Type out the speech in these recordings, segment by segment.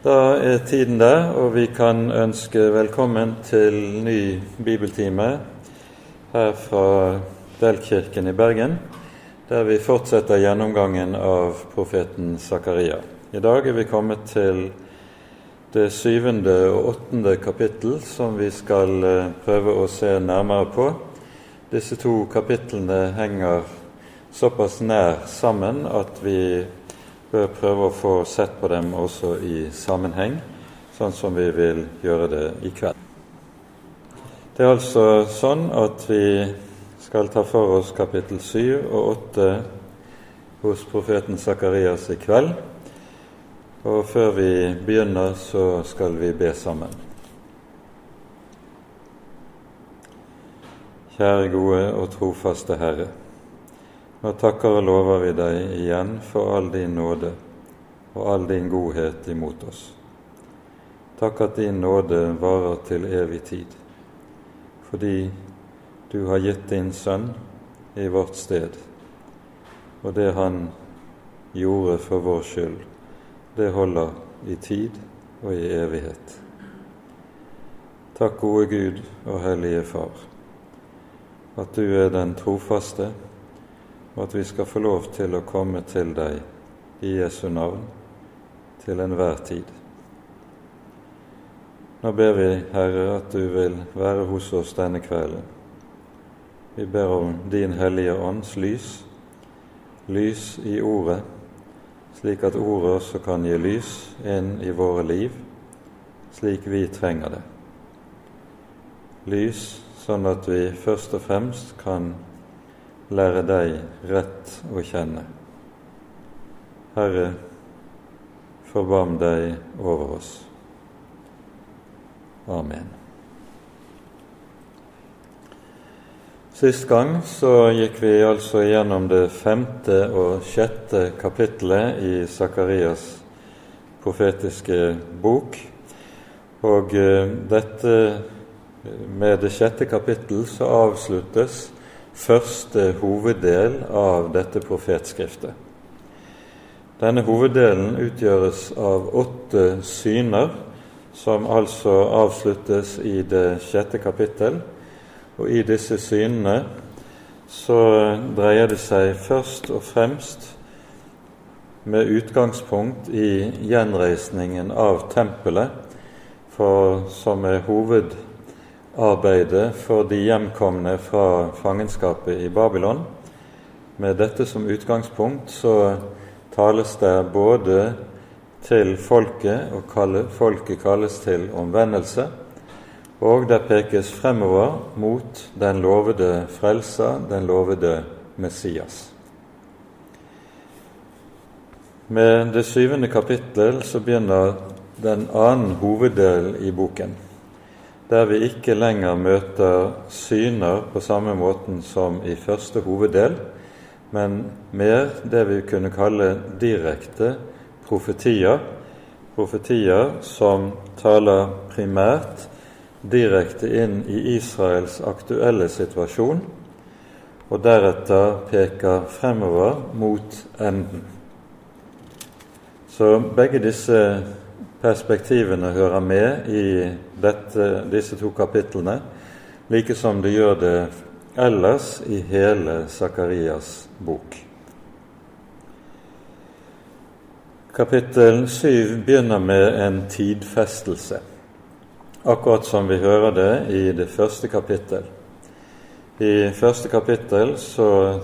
Da er tiden der, og vi kan ønske velkommen til ny bibeltime her fra Delkirken i Bergen, der vi fortsetter gjennomgangen av profeten Zakaria. I dag er vi kommet til det syvende og åttende kapittel, som vi skal eh, prøve å se nærmere på. Disse to kapitlene henger såpass nær sammen at vi bør prøve å få sett på dem også i sammenheng, sånn som vi vil gjøre det i kveld. Det er altså sånn at vi skal ta for oss kapittel 7 og 8 hos profeten Sakarias i kveld. Og før vi begynner, så skal vi be sammen. Kjære gode og trofaste Herre. Nå takker og lover vi deg igjen for all din nåde og all din godhet imot oss. Takk at din nåde varer til evig tid, fordi du har gitt din Sønn i vårt sted, og det Han gjorde for vår skyld, det holder i tid og i evighet. Takk, gode Gud og Hellige Far, at du er den trofaste og at vi skal få lov til å komme til deg i Jesu navn til enhver tid. Nå ber vi, Herre, at du vil være hos oss denne kvelden. Vi ber om Din Hellige Ånds lys, lys i Ordet, slik at Ordet også kan gi lys inn i våre liv, slik vi trenger det. Lys sånn at vi først og fremst kan lære deg rett å kjenne. Herre, forbarm deg over oss. Amen. Sist gang så gikk vi altså gjennom det femte og sjette kapittelet i Sakarias profetiske bok. Og eh, dette med det sjette kapittel så avsluttes første hoveddel av dette profetskriftet. Denne hoveddelen utgjøres av åtte syner, som altså avsluttes i det sjette kapittel. Og i disse synene så dreier det seg først og fremst med utgangspunkt i gjenreisningen av tempelet, for, som er hoved arbeidet for de hjemkomne fra fangenskapet i Babylon. Med dette som utgangspunkt så tales det både til folket, og kalle, folket kalles til omvendelse, og det pekes fremover mot den lovede frelser, den lovede Messias. Med det syvende kapittel så begynner den annen hoveddel i boken der vi ikke lenger møter syner på samme måten som i første hoveddel, men mer det vi kunne kalle direkte profetier, profetier som taler primært direkte inn i Israels aktuelle situasjon, og deretter peker fremover mot enden. Så begge disse perspektivene hører med i dette, disse to kapitlene, like som det gjør det ellers i hele Sakarias bok. Kapittel 7 begynner med en tidfestelse, akkurat som vi hører det i det første kapittel. I første kapittel så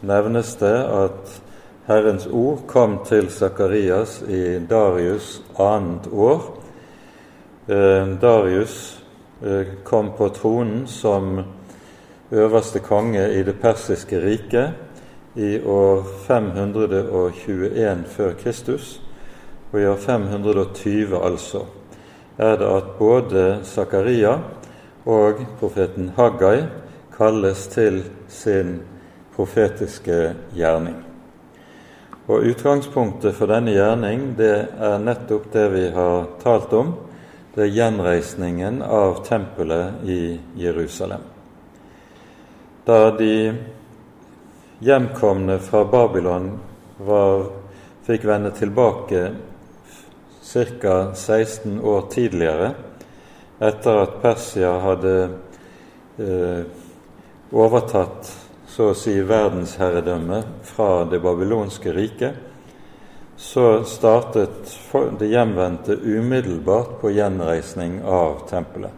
nevnes det at Herrens ord kom til Sakarias i Darius annet år. Eh, Darius eh, kom på tronen som øverste konge i det persiske riket i år 521 før Kristus. Og i år 520 altså er det at både Zakaria og profeten Haggai kalles til sin profetiske gjerning. Og Utgangspunktet for denne gjerning det er nettopp det vi har talt om. Det er gjenreisningen av tempelet i Jerusalem. Da de hjemkomne fra Babylon var, fikk vende tilbake ca. 16 år tidligere, etter at Persia hadde eh, overtatt så å si verdensherredømme fra det babylonske riket, så startet det hjemvendte umiddelbart på gjenreisning av tempelet.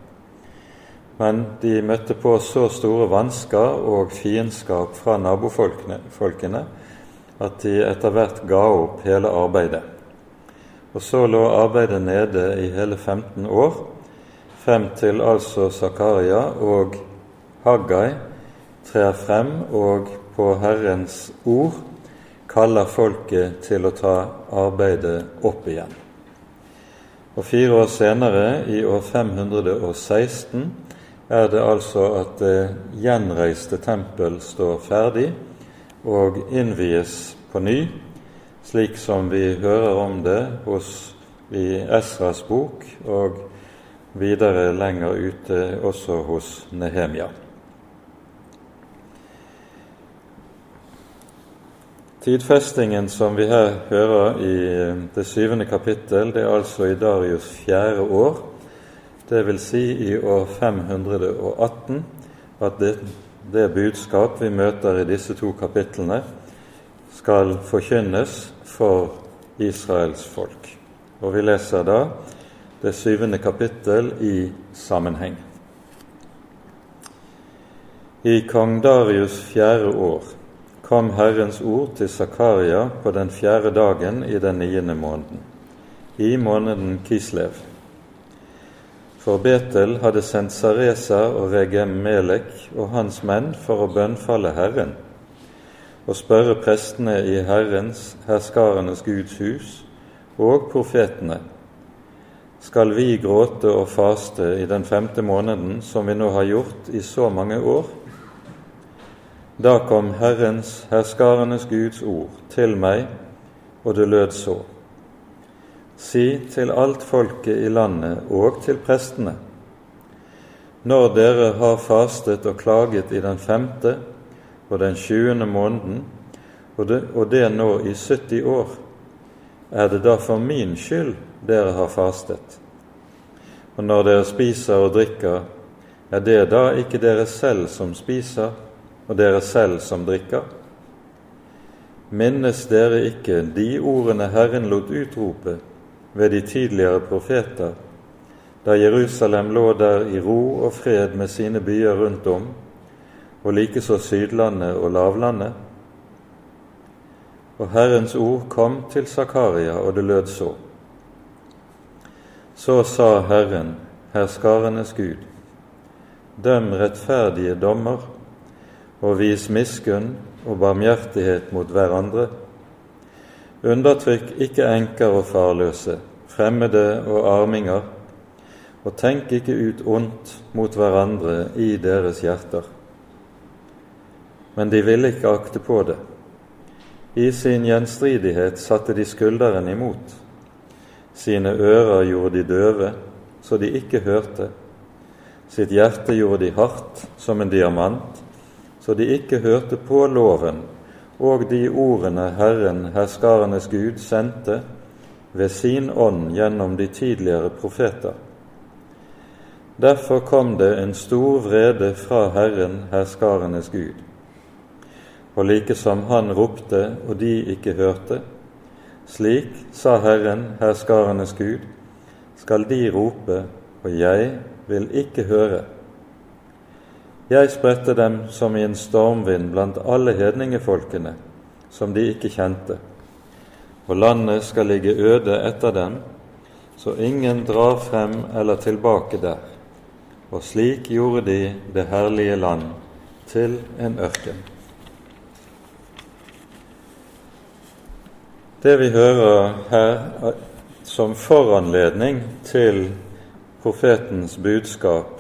Men de møtte på så store vansker og fiendskap fra nabofolkene at de etter hvert ga opp hele arbeidet. Og så lå arbeidet nede i hele 15 år, frem til altså Zakaria og Haggai trer frem og på Herrens ord kaller folket til å ta arbeidet opp igjen. Og Fire år senere, i år 516, er det altså at det gjenreiste tempel står ferdig og innvies på ny, slik som vi hører om det hos, i Esras bok og videre lenger ute også hos Nehemia. Tidfestingen som vi her hører i eh, det syvende kapittel, det er altså i Darius' fjerde år, vil si i år 518, at det, det budskap vi møter i disse to kapitlene, skal forkynnes for Israels folk. Og vi leser da det syvende kapittel i sammenheng. I kong Darius' fjerde år kom Herrens ord til Zakaria på den fjerde dagen i den niende måneden, i måneden Kislev. For Betel hadde sendt Saresa og Regem Melek og hans menn for å bønnfalle Herren og spørre prestene i Herrens, herskarenes Guds hus, og profetene, skal vi gråte og faste i den femte måneden, som vi nå har gjort i så mange år? Da kom Herrens, herskarenes Guds ord til meg, og det lød så. Si til alt folket i landet og til prestene. Når dere har fastet og klaget i den femte og den tjuende måneden, og det, og det nå i 70 år, er det da for min skyld dere har fastet? Og når dere spiser og drikker, er det da ikke dere selv som spiser, og dere selv som drikker? Minnes dere ikke de ordene Herren lot utrope ved de tidligere profeter, da Jerusalem lå der i ro og fred med sine byer rundt om, og likeså Sydlandet og lavlandet? Og Herrens ord kom til Zakaria, og det lød så. Så sa Herren, herskarenes Gud, døm rettferdige dommer og vis miskunn og barmhjertighet mot hverandre. Undertrykk ikke enker og farløse, fremmede og arminger, og tenk ikke ut ondt mot hverandre i deres hjerter. Men de ville ikke akte på det. I sin gjenstridighet satte de skulderen imot. Sine ører gjorde de døve, så de ikke hørte. Sitt hjerte gjorde de hardt som en diamant, så de ikke hørte på loven og de ordene Herren, herskarenes Gud, sendte ved sin ånd gjennom de tidligere profeter. Derfor kom det en stor vrede fra Herren, herskarenes Gud. Og like som han ropte og de ikke hørte, slik, sa Herren, herskarenes Gud, skal de rope, og jeg vil ikke høre. Jeg spredte dem som i en stormvind blant alle hedningefolkene, som de ikke kjente, og landet skal ligge øde etter dem, så ingen drar frem eller tilbake der. Og slik gjorde de det herlige land til en ørken. Det vi hører her som foranledning til profetens budskap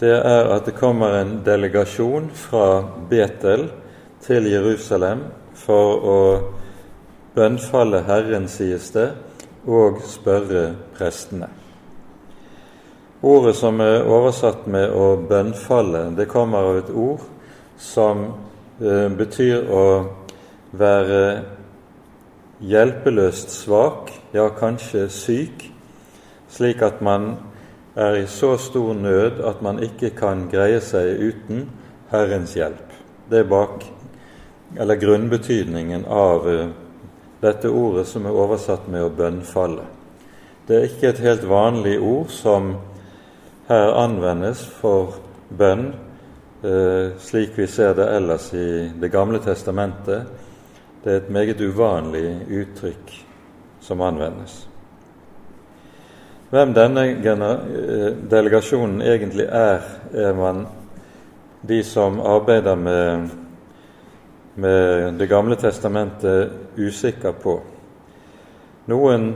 det er at det kommer en delegasjon fra Betel til Jerusalem for å bønnfalle Herren, sies det, og spørre prestene. Ordet som er oversatt med 'å bønnfalle', det kommer av et ord som eh, betyr å være hjelpeløst svak, ja, kanskje syk, slik at man er i så stor nød at man ikke kan greie seg uten Herrens hjelp. Det er bak, eller grunnbetydningen av eh, dette ordet som er oversatt med å bønnfalle. Det er ikke et helt vanlig ord som her anvendes for bønn, eh, slik vi ser det ellers i Det gamle testamentet. Det er et meget uvanlig uttrykk som anvendes. Hvem denne eh, delegasjonen egentlig er, er man de som arbeider med, med Det gamle testamentet, usikker på. Noen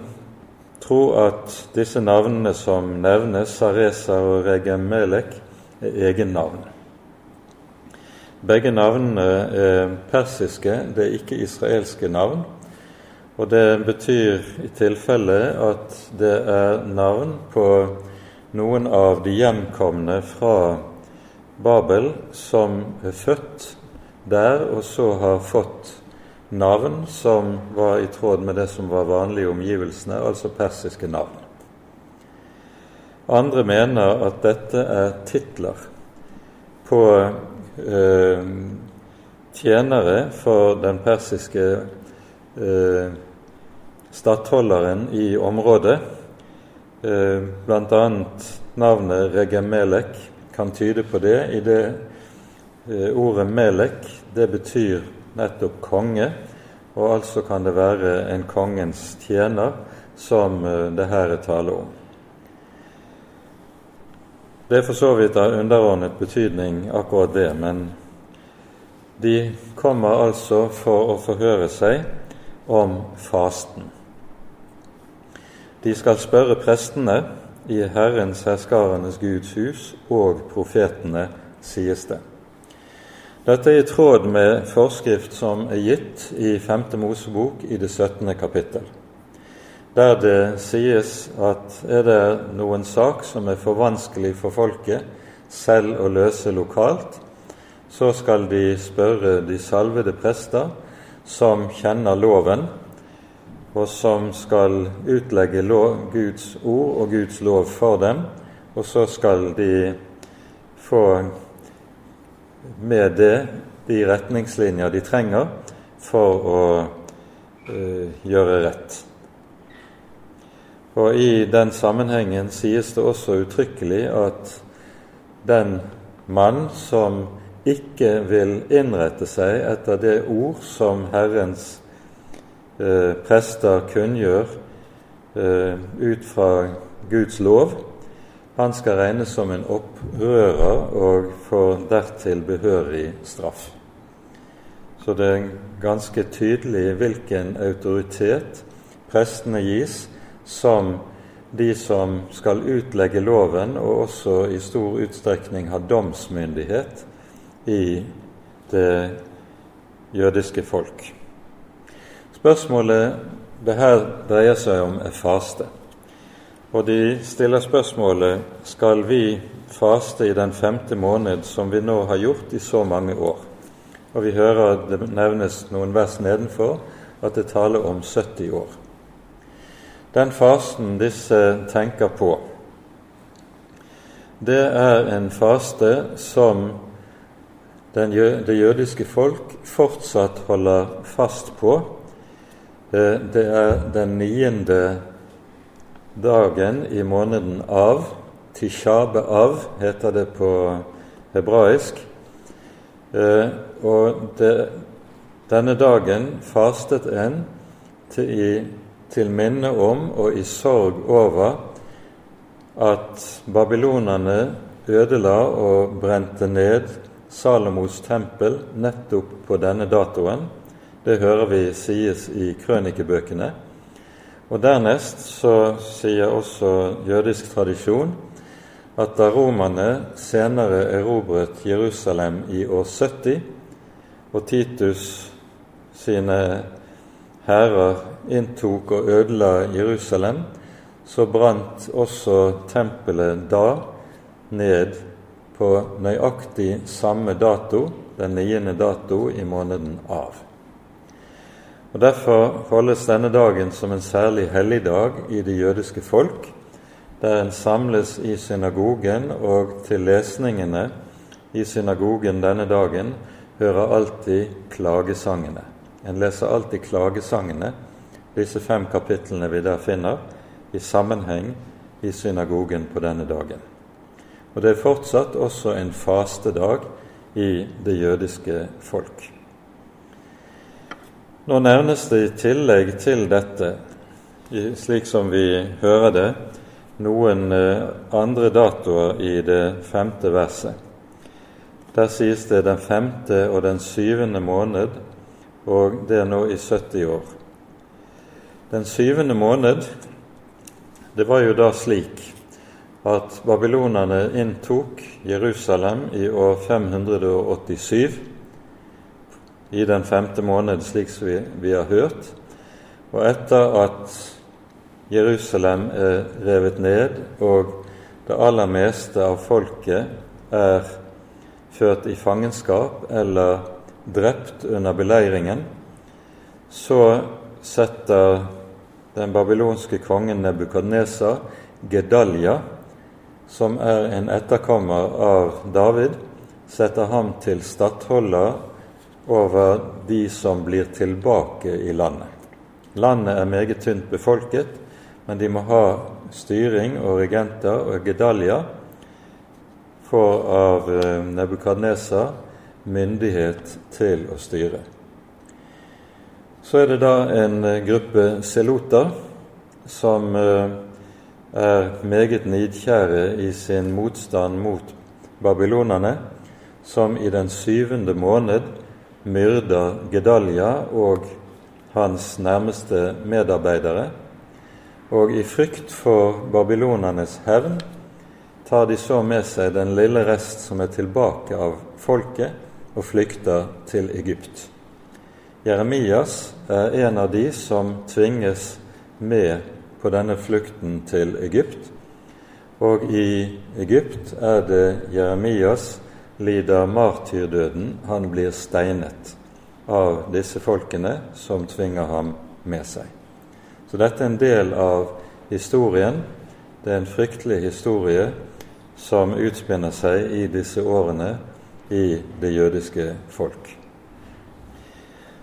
tror at disse navnene som nevnes, Saresa og Regemelek, er er egennavn. Begge navnene er persiske, det er ikke israelske navn. Og det betyr i tilfelle at det er navn på noen av de hjemkomne fra Babel som er født der, og så har fått navn som var i tråd med det som var vanlige omgivelsene, altså persiske navn. Andre mener at dette er titler på eh, tjenere for den persiske eh, stattholderen i området. Eh, Bl.a. navnet Regemelek kan tyde på det. I det eh, ordet Melek det betyr nettopp konge, og altså kan det være en kongens tjener som eh, det her er tale om. Det er for så vidt av underordnet betydning, akkurat det, men de kommer altså for å forhøre seg om fasten. De skal spørre prestene i Herrens herskarenes Guds hus og profetene, sies det. Dette er i tråd med forskrift som er gitt i 5. Mosebok i det 17. kapittel, der det sies at er det noen sak som er for vanskelig for folket selv å løse lokalt, så skal de spørre de salvede prester som kjenner loven, og som skal utlegge lov, Guds ord og Guds lov for dem, og så skal de få med det de retningslinjer de trenger for å uh, gjøre rett. Og I den sammenhengen sies det også uttrykkelig at den mann som ikke vil innrette seg etter det ord som Herrens eh, prester kunngjør eh, ut fra Guds lov, han skal regnes som en opprører og får dertil behørig straff. Så det er ganske tydelig hvilken autoritet prestene gis som de som skal utlegge loven, og også i stor utstrekning har domsmyndighet i det jødiske folk. Spørsmålet det her dreier seg om, er faste. Og de stiller spørsmålet skal vi faste i den femte måned, som vi nå har gjort i så mange år. Og vi hører det nevnes noen vers nedenfor at det taler om 70 år. Den fasten disse tenker på, det er en faste som det jødiske folk fortsatt holder fast på Eh, det er den niende dagen i måneden av. Tishabe av heter det på hebraisk. Eh, og det, denne dagen fastet en til, i, til minne om og i sorg over at babylonerne ødela og brente ned Salomos tempel nettopp på denne datoen. Det hører vi sies i krønikebøkene. Og Dernest så sier også jødisk tradisjon at da romerne senere erobret Jerusalem i år 70, og Titus sine hærer inntok og ødela Jerusalem, så brant også tempelet da ned på nøyaktig samme dato, den niende dato i måneden av. Og Derfor holdes denne dagen som en særlig helligdag i det jødiske folk, der en samles i synagogen, og til lesningene i synagogen denne dagen hører alltid klagesangene. En leser alltid klagesangene, disse fem kapitlene vi der finner, i sammenheng i synagogen på denne dagen. Og det er fortsatt også en fastedag i det jødiske folk. Nå nevnes det i tillegg til dette, slik som vi hører det, noen eh, andre datoer i det femte verset. Der sies det den femte og den syvende måned, og det er nå i 70 år. Den syvende måned, det var jo da slik at babylonerne inntok Jerusalem i år 587 i den femte måned, slik som vi, vi har hørt. Og etter at Jerusalem er revet ned og det aller meste av folket er ført i fangenskap eller drept under beleiringen, så setter den babylonske kongen Nebukadnesa Gedalia, som er en etterkommer av David, setter ham til stattholder over de som blir tilbake i landet. Landet er meget tynt befolket, men de må ha styring og regenter, og Gedalja får av eh, Nebukadnesa myndighet til å styre. Så er det da en eh, gruppe seloter som eh, er meget nidkjære i sin motstand mot babylonerne, som i den syvende måned myrder Gedalia og hans nærmeste medarbeidere, og i frykt for babylonernes hevn tar de så med seg den lille rest som er tilbake av folket, og flykter til Egypt. Jeremias er en av de som tvinges med på denne flukten til Egypt, og i Egypt er det Jeremias lider martyrdøden. Han blir steinet av disse folkene som tvinger ham med seg. Så dette er en del av historien. Det er en fryktelig historie som utspinner seg i disse årene i det jødiske folk.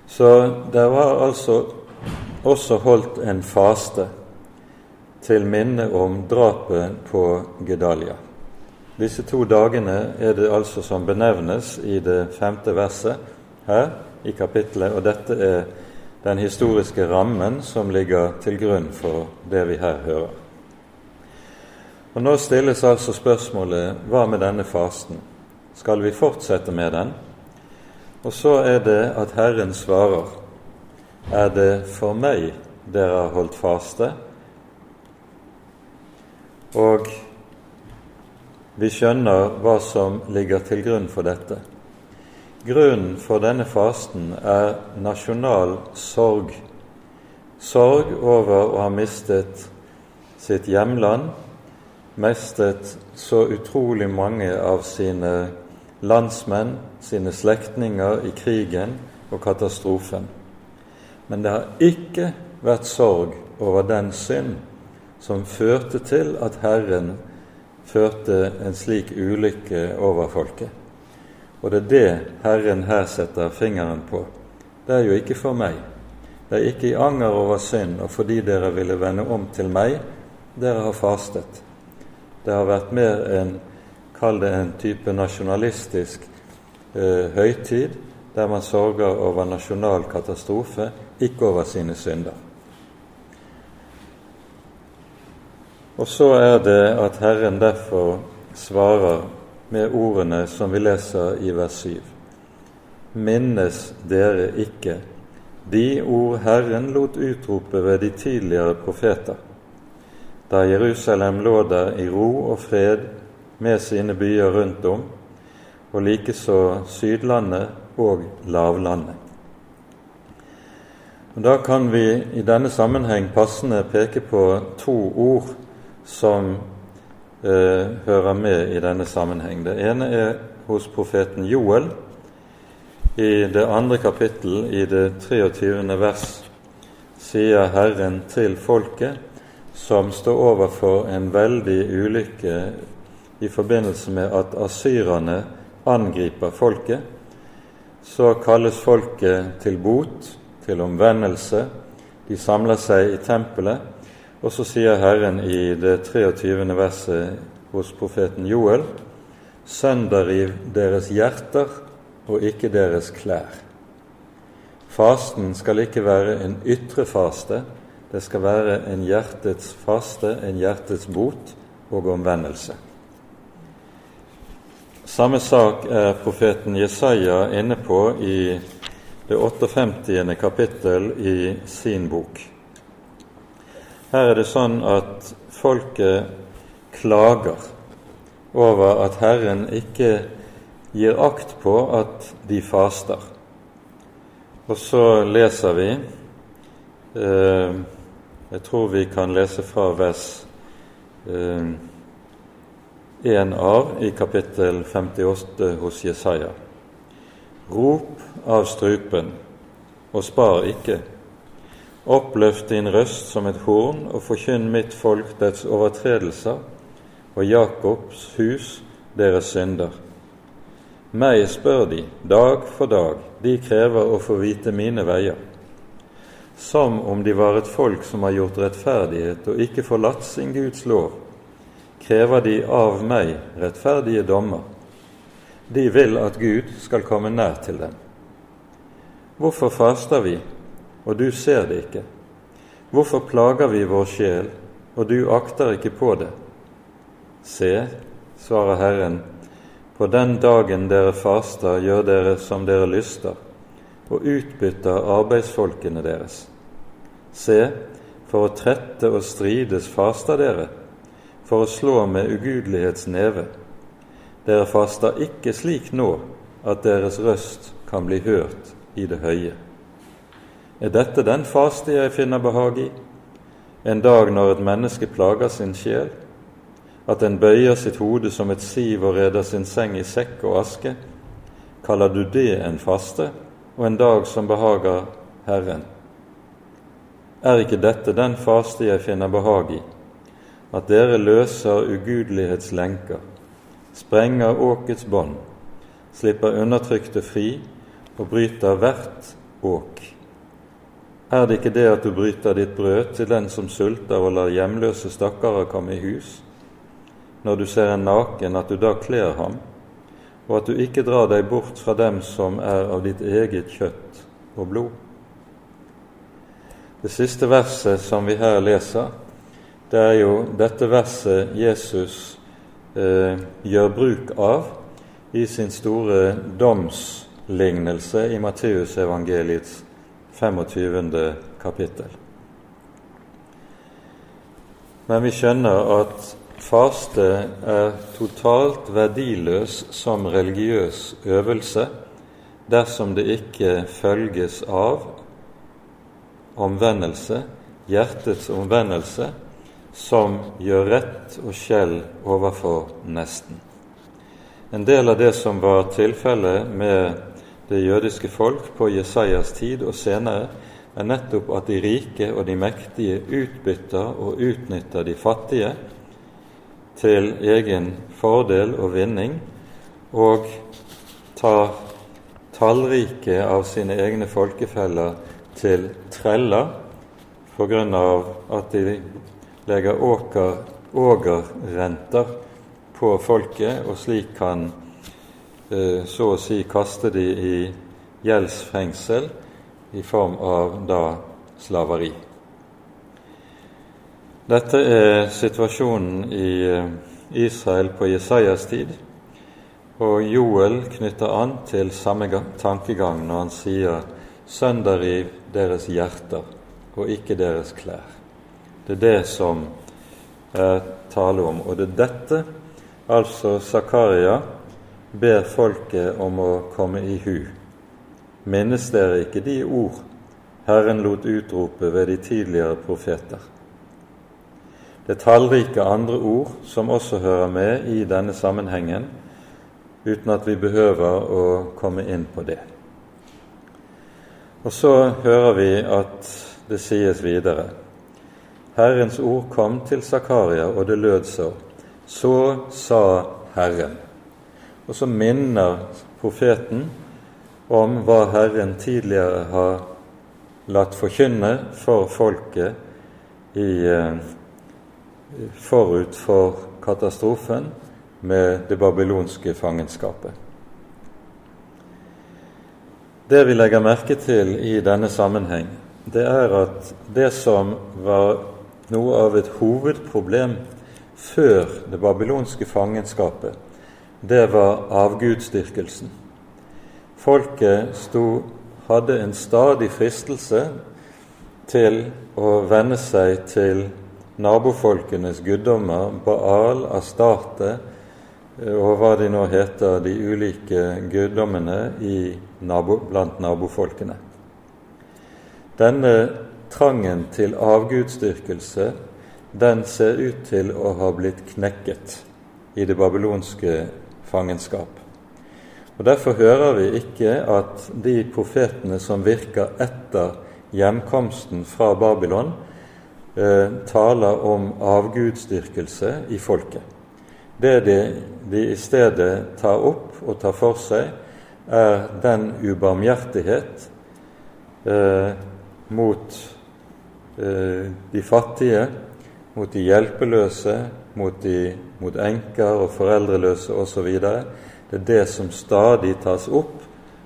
Så det var altså også holdt en faste til minne om drapet på Gedalia. Disse to dagene er det altså som benevnes i det femte verset her i kapittelet, og dette er den historiske rammen som ligger til grunn for det vi her hører. Og Nå stilles altså spørsmålet hva med denne fasten? Skal vi fortsette med den? Og så er det at Herren svarer, er det for meg dere har holdt faste? Og vi skjønner hva som ligger til grunn for dette. Grunnen for denne fasten er nasjonal sorg. Sorg over å ha mistet sitt hjemland, mistet så utrolig mange av sine landsmenn, sine slektninger i krigen og katastrofen. Men det har ikke vært sorg over den synd som førte til at Herren førte en slik ulykke over folket. Og det er det Herren her setter fingeren på. Det er jo ikke for meg. Det er ikke i anger over synd og fordi dere ville vende om til meg, dere har fastet. Det har vært mer en, kall det en type nasjonalistisk eh, høytid, der man sørger over nasjonal katastrofe, ikke over sine synder. Og så er det at Herren derfor svarer med ordene som vi leser i vers 7. Minnes dere ikke de ord Herren lot utrope ved de tidligere profeter, da Jerusalem lå der i ro og fred med sine byer rundt om, og likeså Sydlandet og lavlandet. Og Da kan vi i denne sammenheng passende peke på to ord som eh, hører med i denne sammenheng. Det ene er hos profeten Joel, I det andre kapittel, i det 23. vers, sier Herren til folket som står overfor en veldig ulykke i forbindelse med at asyrerne angriper folket, så kalles folket til bot, til omvendelse. De samler seg i tempelet, og så sier Herren i det 23. verset hos profeten Joel.: Sønderriv deres hjerter og ikke deres klær. Fasten skal ikke være en ytre faste, det skal være en hjertets faste, en hjertets bot og omvendelse. Samme sak er profeten Jesaja inne på i det 58. kapittel i sin bok. Her er det sånn at folket klager over at Herren ikke gir akt på at de faster. Og så leser vi eh, Jeg tror vi kan lese fra vers eh, 1 av i kapittel 58 hos Jesaja. Rop av strupen, og spar ikke. Oppløft din røst som et horn, og forkynn mitt folk dets overtredelser, og Jakobs hus deres synder. Meg spør de dag for dag, de krever å få vite mine veier. Som om de var et folk som har gjort rettferdighet og ikke forlatt sin Guds lov, krever de av meg rettferdige dommer. De vil at Gud skal komme nær til dem. Hvorfor faster vi, og du ser det ikke? Hvorfor plager vi vår sjel, og du akter ikke på det? Se, svarer Herren, på den dagen dere faster, gjør dere som dere lyster, og utbytter arbeidsfolkene deres. Se, for å trette og strides faster dere, for å slå med ugudelighetsneve. Dere faster ikke slik nå at deres røst kan bli hørt i det høye. Er dette den faste jeg finner behag i, en dag når et menneske plager sin sjel? at en bøyer sitt hode som et siv og reder sin seng i sekk og aske, kaller du det en faste og en dag som behager Herren? Er ikke dette den faste jeg finner behag i, at dere løser ugudelighetslenker, sprenger åkets bånd, slipper undertrykte fri og bryter hvert åk? Er det ikke det at du bryter ditt brød til den som sulter og lar hjemløse stakkarer komme i hus? når du ser en naken, at du da kler ham, og at du ikke drar deg bort fra dem som er av ditt eget kjøtt og blod. Det siste verset som vi her leser, det er jo dette verset Jesus eh, gjør bruk av i sin store domslignelse i Matteusevangeliets 25. kapittel. Men vi skjønner at Faste er totalt verdiløs som religiøs øvelse dersom det ikke følges av omvendelse, hjertets omvendelse, som gjør rett og skjell overfor nesten. En del av det som var tilfellet med det jødiske folk på Jesajas tid og senere, er nettopp at de rike og de mektige utbytter og utnytter de fattige til egen fordel og vinning, og tar tallrike av sine egne folkefeller til treller pga. at de legger åker, ågerrenter på folket, og slik kan eh, så å si kaste de i gjeldsfengsel i form av da slaveri. Dette er situasjonen i eh, Israel på Jesajas tid, og Joel knytter an til samme tankegang når han sier 'sønderriv deres hjerter og ikke deres klær'. Det er det som er tale om, og det er dette altså Zakaria ber folket om å komme i hu. Minnes dere ikke de ord Herren lot utrope ved de tidligere profeter? Det er tallrike andre ord som også hører med i denne sammenhengen, uten at vi behøver å komme inn på det. Og så hører vi at det sies videre Herrens ord kom til Zakaria, og det lød så. Så sa Herren. Og så minner profeten om hva Herren tidligere har latt forkynne for folket i, eh, forut for katastrofen med det babylonske fangenskapet. Det vi legger merke til i denne sammenheng, det er at det som var noe av et hovedproblem før det babylonske fangenskapet, det var avgudsdyrkelsen. Folket sto, hadde en stadig fristelse til å venne seg til nabofolkenes guddommer, Baal, Astarte og hva de nå heter, de ulike guddommene nabo, blant nabofolkene. Denne trangen til avgudsdyrkelse, den ser ut til å ha blitt knekket i det babylonske fangenskap. Og Derfor hører vi ikke at de profetene som virker etter hjemkomsten fra Babylon, eh, taler om avgudsdyrkelse i folket. Det de, de i stedet tar opp og tar for seg, er den ubarmhjertighet eh, mot Eh, de fattige, mot de hjelpeløse, mot, de, mot enker og foreldreløse osv. Det er det som stadig tas opp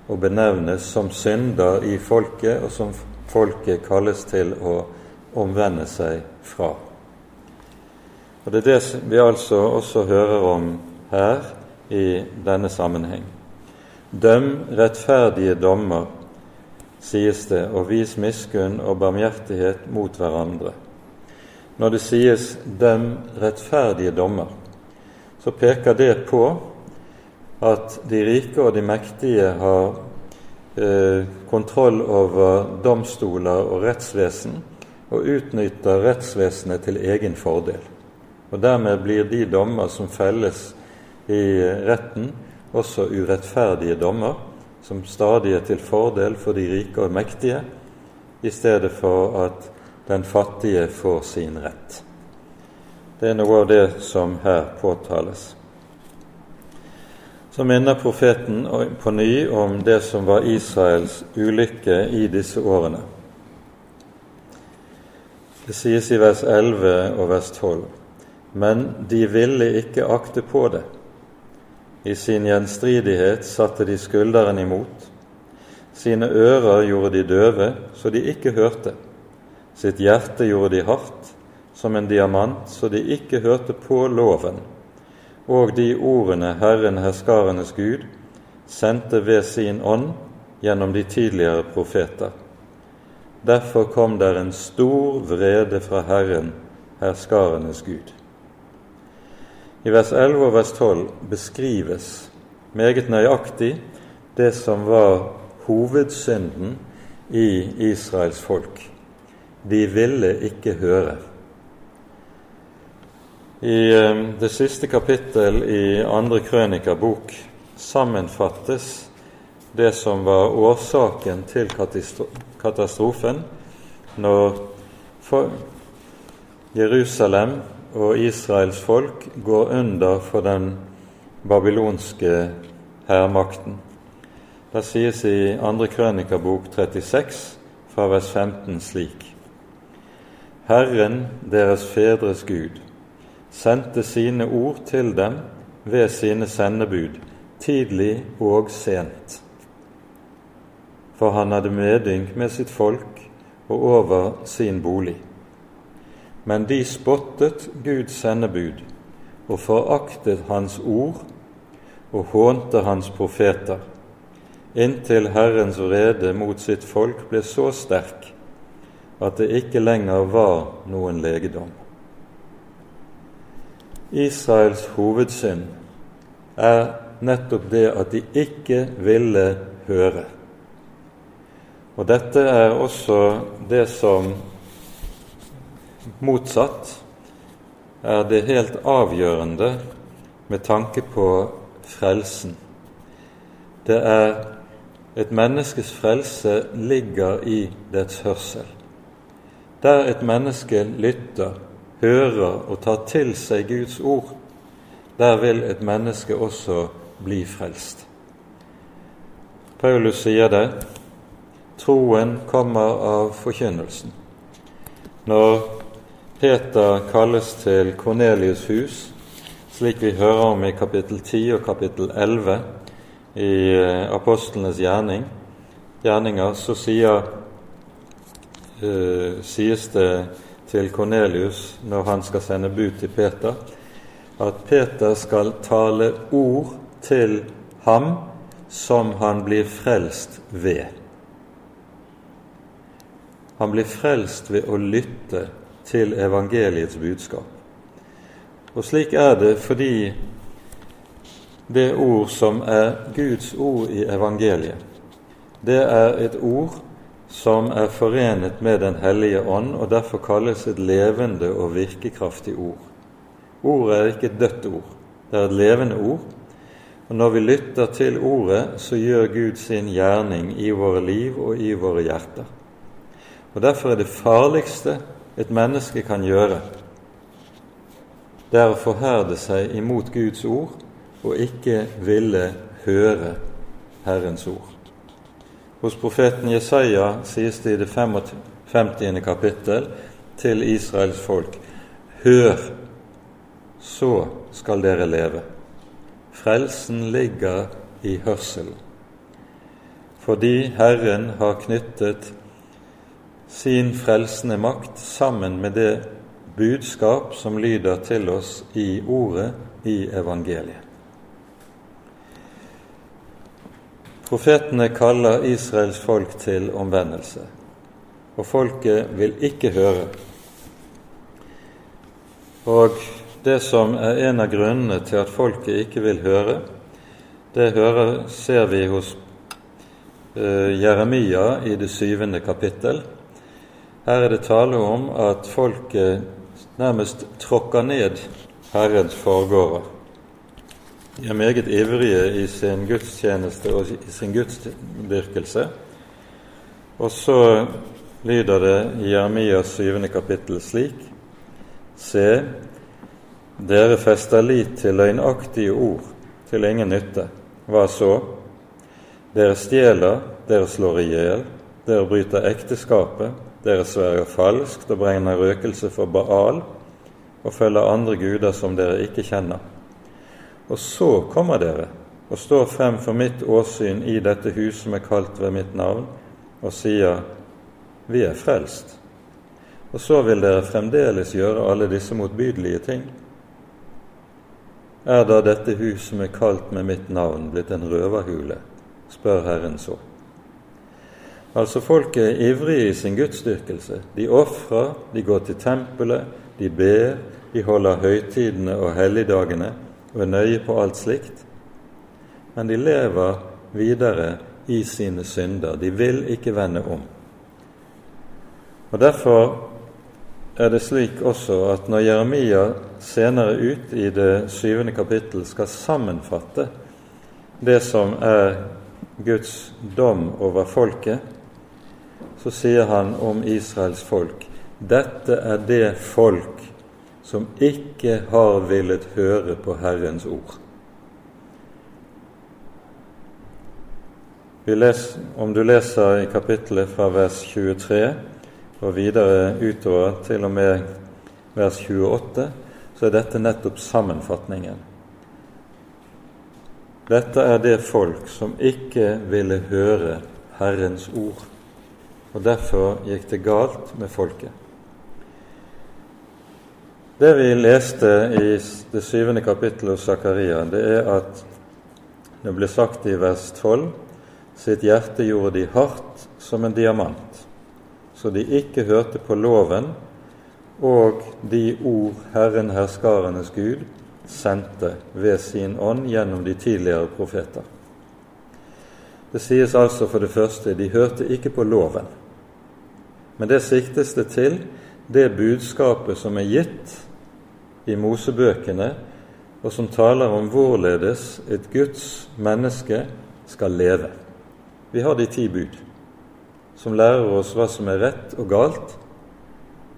og benevnes som synder i folket, og som folket kalles til å omvende seg fra. Og Det er det vi altså også hører om her i denne sammenheng. Døm rettferdige dommer sies det, og vis miskunn og barmhjertighet mot hverandre. Når det sies 'døm rettferdige dommer', så peker det på at de rike og de mektige har eh, kontroll over domstoler og rettsvesen, og utnytter rettsvesenet til egen fordel. Og Dermed blir de dommer som felles i retten, også urettferdige dommer, som stadig er til fordel for de rike og mektige, i stedet for at den fattige får sin rett. Det er noe av det som her påtales. Så minner profeten på ny om det som var Israels ulykke i disse årene. Det sies i vers 11 og vers 12.: Men de ville ikke akte på det i sin gjenstridighet satte de skulderen imot. Sine ører gjorde de døve, så de ikke hørte. Sitt hjerte gjorde de hardt, som en diamant, så de ikke hørte på loven. Og de ordene Herren herskarenes Gud sendte ved sin ånd gjennom de tidligere profeter. Derfor kom der en stor vrede fra Herren, herskarenes Gud. I vers 11 og vers 12 beskrives meget nøyaktig det som var hovedsynden i Israels folk. De ville ikke høre. I eh, det siste kapittel i andre krønikerbok sammenfattes det som var årsaken til katastrofen når Jerusalem og Israels folk går under for den babylonske hærmakten. Det sies i 2. Krønikerbok 36 fra vers 15 slik.: Herren, deres fedres Gud, sendte sine ord til dem ved sine sendebud, tidlig og sent. For han hadde medynk med sitt folk og over sin bolig. Men de spottet Guds sendebud og foraktet Hans ord og hånte Hans profeter, inntil Herrens vrede mot sitt folk ble så sterk at det ikke lenger var noen legedom. Israels hovedsynd er nettopp det at de ikke ville høre. Og dette er også det som Motsatt er det helt avgjørende med tanke på frelsen. Det er et menneskes frelse ligger i dets hørsel. Der et menneske lytter, hører og tar til seg Guds ord, der vil et menneske også bli frelst. Paulus sier det troen kommer av forkynnelsen. Når Peter kalles til Kornelius' hus, slik vi hører om i kapittel 10 og kapittel 11 i eh, apostlenes gjerning, gjerninger, så sier, uh, sies det til Kornelius når han skal sende bud til Peter, at Peter skal tale ord til ham som han blir frelst ved. Han blir frelst ved å lytte til evangeliets budskap. Og slik er det fordi det ord som er Guds ord i evangeliet, det er et ord som er forenet med Den hellige ånd, og derfor kalles et levende og virkekraftig ord. Ordet er ikke et dødt ord, det er et levende ord. Og Når vi lytter til Ordet, så gjør Gud sin gjerning i våre liv og i våre hjerter. Og Derfor er det farligste et menneske kan gjøre, det er å forherde seg imot Guds ord og ikke ville høre Herrens ord. Hos profeten Jesaja sies det i det 50. kapittel til Israels folk Hør, så skal dere leve. Frelsen ligger i hørselen. Fordi Herren har knyttet sin frelsende makt sammen med det budskap som lyder til oss i Ordet i evangeliet. Profetene kaller Israels folk til omvendelse, og folket vil ikke høre. Og det som er en av grunnene til at folket ikke vil høre, det hører, ser vi hos uh, Jeremia i det syvende kapittel. Her er det tale om at folket nærmest tråkker ned Herrens forgårder. De er meget ivrige i sin gudstjeneste og i sin gudsdyrkelse. Og så lyder det i Jeremias syvende kapittel slik.: Se, dere fester lit til løgnaktige ord, til ingen nytte. Hva så? Dere stjeler, dere slår i hjel, dere bryter ekteskapet, dere sverger falskt og brenner røkelse for Baal og følger andre guder som dere ikke kjenner. Og så kommer dere og står frem for mitt åsyn i dette hus som er kalt ved mitt navn, og sier, Vi er frelst. Og så vil dere fremdeles gjøre alle disse motbydelige ting. Er da dette hus som er kalt med mitt navn, blitt en røverhule? spør Herren så. Altså, folket er ivrige i sin gudsdyrkelse. De ofrer, de går til tempelet, de ber, de holder høytidene og helligdagene og er nøye på alt slikt, men de lever videre i sine synder. De vil ikke vende om. Og Derfor er det slik også at når Jeremia senere ut i det syvende kapittel skal sammenfatte det som er Guds dom over folket, så sier han om Israels folk dette er det folk som ikke har villet høre på Herrens ord. Les, om du leser i kapittelet fra vers 23 og videre utover til og med vers 28, så er dette nettopp sammenfatningen. Dette er det folk som ikke ville høre Herrens ord, og derfor gikk det galt med folket. Det vi leste i det syvende kapittelet hos Zakaria, det er at det ble sagt i 12 sitt hjerte gjorde de hardt som en diamant, så de ikke hørte på loven og de ord Herren herskarenes Gud sendte ved sin ånd gjennom de tidligere profeter. Det sies altså for det første de hørte ikke på loven, men det siktes det til det budskapet som er gitt i Mosebøkene, og som taler om hvorledes et Guds menneske skal leve. Vi har de ti bud, som lærer oss hva som er rett og galt.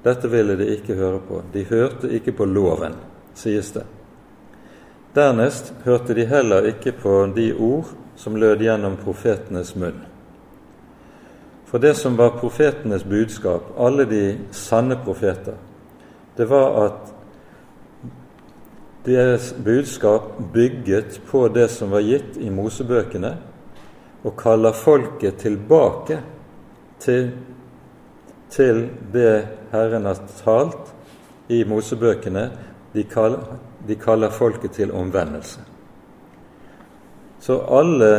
Dette ville de ikke høre på. De hørte ikke på loven, sies det. Dernest hørte de heller ikke på de ord som lød gjennom profetenes munn. For det som var profetenes budskap, alle de sanne profeter, det var at deres budskap bygget på det som var gitt i Mosebøkene, og kaller folket tilbake til, til det Herren har talt i Mosebøkene. De kaller, de kaller folket til omvendelse. Så alle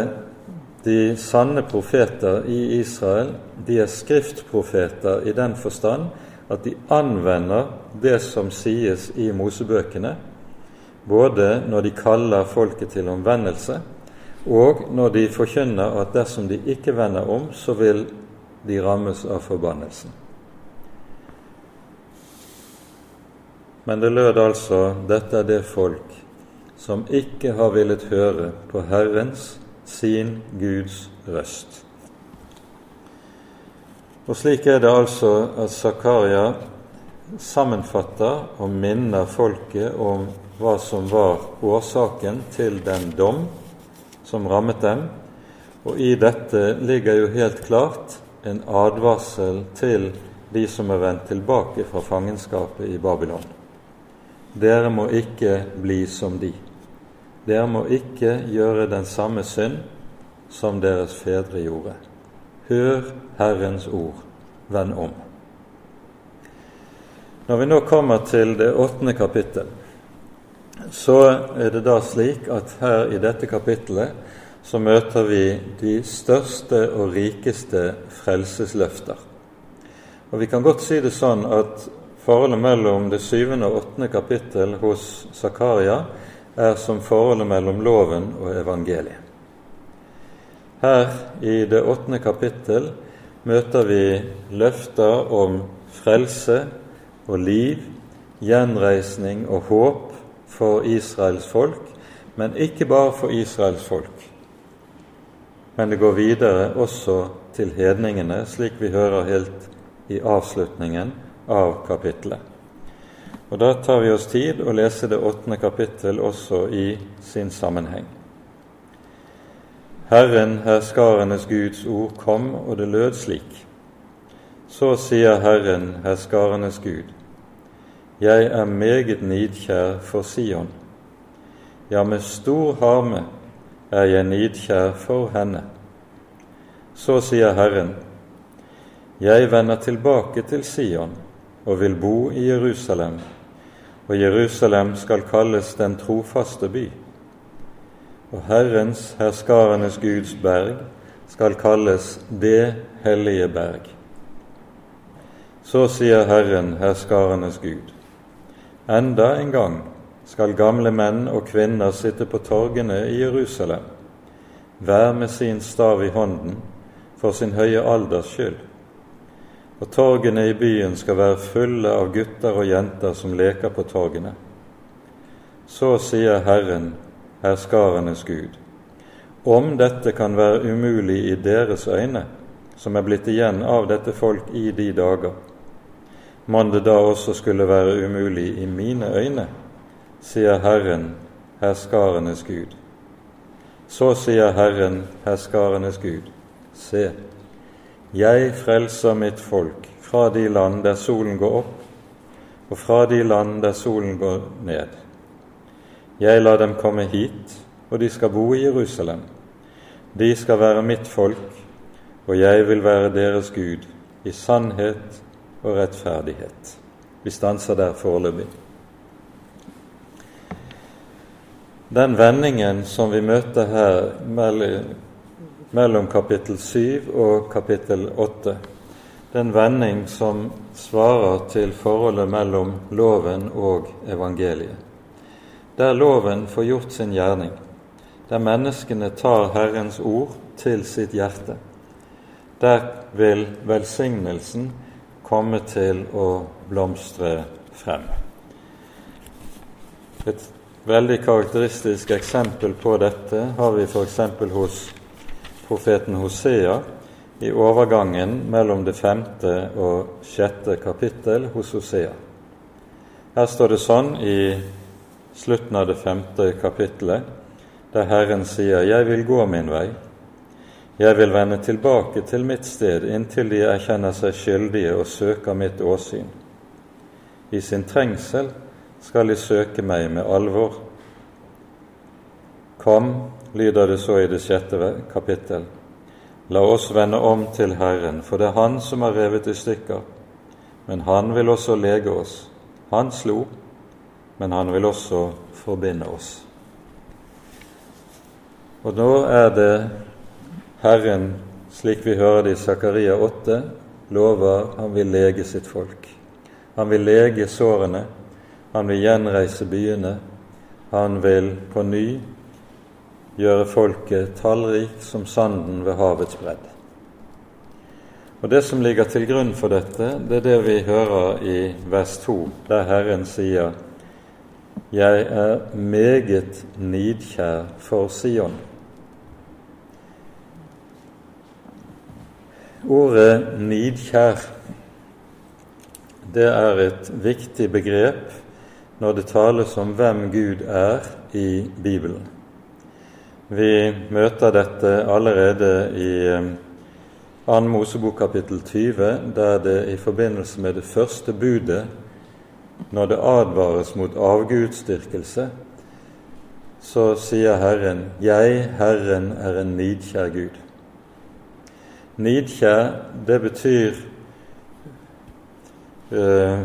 de sanne profeter i Israel de er skriftprofeter i den forstand at de anvender det som sies i Mosebøkene, både når de kaller folket til omvendelse, og når de forkynner at dersom de ikke vender om, så vil de rammes av forbannelsen. Men det lød altså dette er det folk som ikke har villet høre på Herrens sin Guds røst. Og slik er det altså at Zakaria sammenfatter og minner folket om hva som var årsaken til den dom som rammet dem, og i dette ligger jo helt klart en advarsel til de som er vendt tilbake fra fangenskapet i Babylon. Dere må ikke bli som de. Dere må ikke gjøre den samme synd som deres fedre gjorde. Hør Herrens ord, vend om. Når vi nå kommer til det åttende kapittel, så er det da slik at her i dette kapittelet så møter vi de største og rikeste frelsesløfter. Og Vi kan godt si det sånn at forholdet mellom det syvende og åttende kapittel hos Zakaria er som forholdet mellom loven og evangeliet. Her i det åttende kapittel møter vi løfter om frelse og liv, gjenreisning og håp for Israels folk, men ikke bare for Israels folk. Men det går videre også til hedningene, slik vi hører helt i avslutningen av kapittelet. Og Da tar vi oss tid å lese det åttende kapittel også i sin sammenheng. Herren, herskarenes Guds ord, kom, og det lød slik. Så sier Herren, herskarenes Gud, jeg er meget nidkjær for Sion. Ja, med stor harme er jeg nidkjær for henne. Så sier Herren, jeg vender tilbake til Sion og vil bo i Jerusalem og Jerusalem skal kalles den trofaste by. Og Herrens, herskarenes Guds berg, skal kalles det hellige berg. Så sier Herren, herskarenes Gud, enda en gang skal gamle menn og kvinner sitte på torgene i Jerusalem, hver med sin stav i hånden, for sin høye alders skyld og torgene i byen skal være fulle av gutter og jenter som leker på torgene. Så sier Herren, herskarenes Gud, om dette kan være umulig i deres øyne, som er blitt igjen av dette folk i de dager, mon det da også skulle være umulig i mine øyne, sier Herren, herskarenes Gud. Så sier Herren, herskarenes Gud, se, jeg frelser mitt folk fra de land der solen går opp, og fra de land der solen går ned. Jeg lar dem komme hit, og de skal bo i Jerusalem. De skal være mitt folk, og jeg vil være deres Gud i sannhet og rettferdighet. Vi stanser der foreløpig. Den vendingen som vi møter her mellom kapittel 7 og kapittel 8. Det er en vending som svarer til forholdet mellom loven og evangeliet. Der loven får gjort sin gjerning, der menneskene tar Herrens ord til sitt hjerte, der vil velsignelsen komme til å blomstre frem. Et veldig karakteristisk eksempel på dette har vi f.eks. hos profeten Hosea i overgangen mellom det femte og sjette kapittel hos Hosea. Her står det sånn i slutten av det femte kapittelet, der Herren sier:" Jeg vil gå min vei. Jeg vil vende tilbake til mitt sted inntil de erkjenner seg skyldige og søker mitt åsyn. I sin trengsel skal de søke meg med alvor. Kom, lyder det så i det sjette kapittel. La oss vende om til Herren, for det er Han som har revet i stykker. Men Han vil også lege oss. Han slo, men Han vil også forbinde oss. Og nå er det Herren, slik vi hører det i Zakaria 8, lover han vil lege sitt folk. Han vil lege sårene, han vil gjenreise byene, han vil på ny gjøre folket tallrikt som sanden ved havets bredd. Og Det som ligger til grunn for dette, det er det vi hører i vers 2, der Herren sier Jeg er meget nidkjær for Sion. Ordet nidkjær det er et viktig begrep når det tales om hvem Gud er i Bibelen. Vi møter dette allerede i 2. Eh, Mosebok kapittel 20, der det i forbindelse med det første budet, når det advares mot avgudsdyrkelse, så sier Herren, 'Jeg, Herren, er en nidkjær Gud'. Nidkjær, det betyr eh,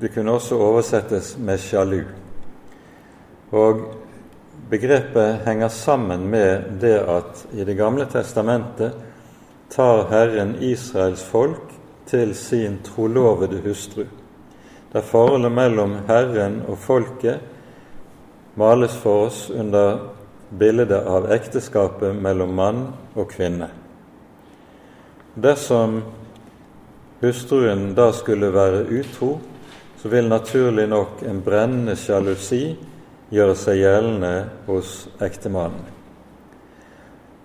Det kunne også oversettes med sjalu. Og Begrepet henger sammen med det at i Det gamle testamentet tar Herren Israels folk til sin trolovede hustru, der forholdet mellom Herren og folket males for oss under bildet av ekteskapet mellom mann og kvinne. Dersom hustruen da skulle være utro, så vil naturlig nok en brennende sjalusi gjøre seg gjeldende hos ektemannen.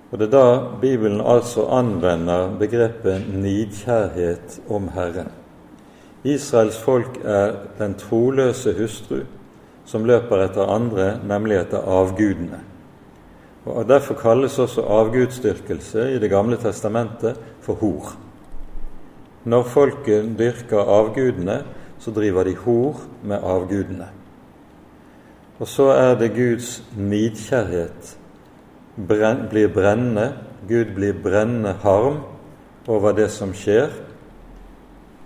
Og Det er da Bibelen altså anvender begrepet nidkjærhet om Herren. Israels folk er den troløse hustru som løper etter andre, nemlig etter avgudene. Og Derfor kalles også avgudsdyrkelse i Det gamle testamentet for hor. Når folket dyrker avgudene, så driver de hor med avgudene. Og så er det Guds nidkjærhet blir brennende. Gud blir brennende harm over det som skjer.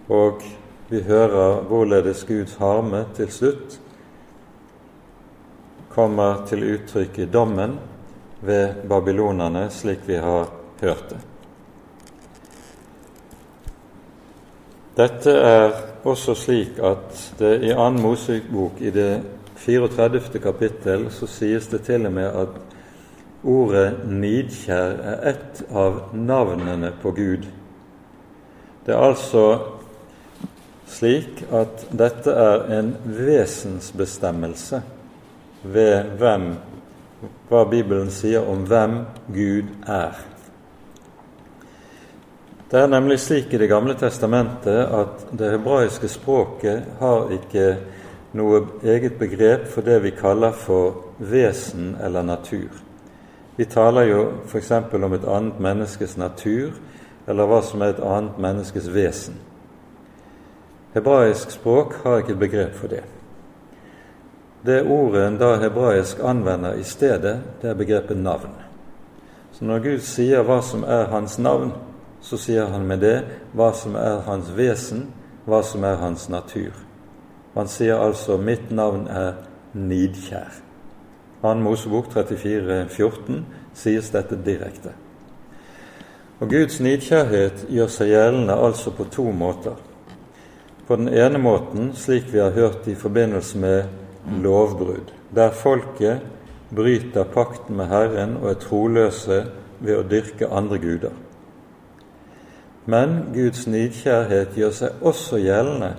Og vi hører hvorledes Guds harme til slutt kommer til uttrykk i dommen ved babylonerne, slik vi har hørt det. Dette er også slik at det i annen Mosebok, i det 34. kapittel så sies det til og med at ordet 'nidkjær' er ett av navnene på Gud. Det er altså slik at dette er en vesensbestemmelse ved hvem hva Bibelen sier om hvem Gud er. Det er nemlig slik i Det gamle testamentet at det hebraiske språket har ikke noe eget begrep for det vi kaller for vesen eller natur. Vi taler jo f.eks. om et annet menneskes natur, eller hva som er et annet menneskes vesen. Hebraisk språk har ikke et begrep for det. Det ordet en da hebraisk anvender i stedet, det er begrepet navn. Så når Gud sier hva som er hans navn, så sier han med det hva som er hans vesen, hva som er hans natur. Han sier altså 'mitt navn er nidkjær'. 2. Mosebok 34, 14 sies dette direkte. Og Guds nidkjærhet gjør seg gjeldende altså på to måter. På den ene måten, slik vi har hørt i forbindelse med lovbrudd, der folket bryter pakten med Herren og er troløse ved å dyrke andre guder. Men Guds nidkjærhet gjør seg også gjeldende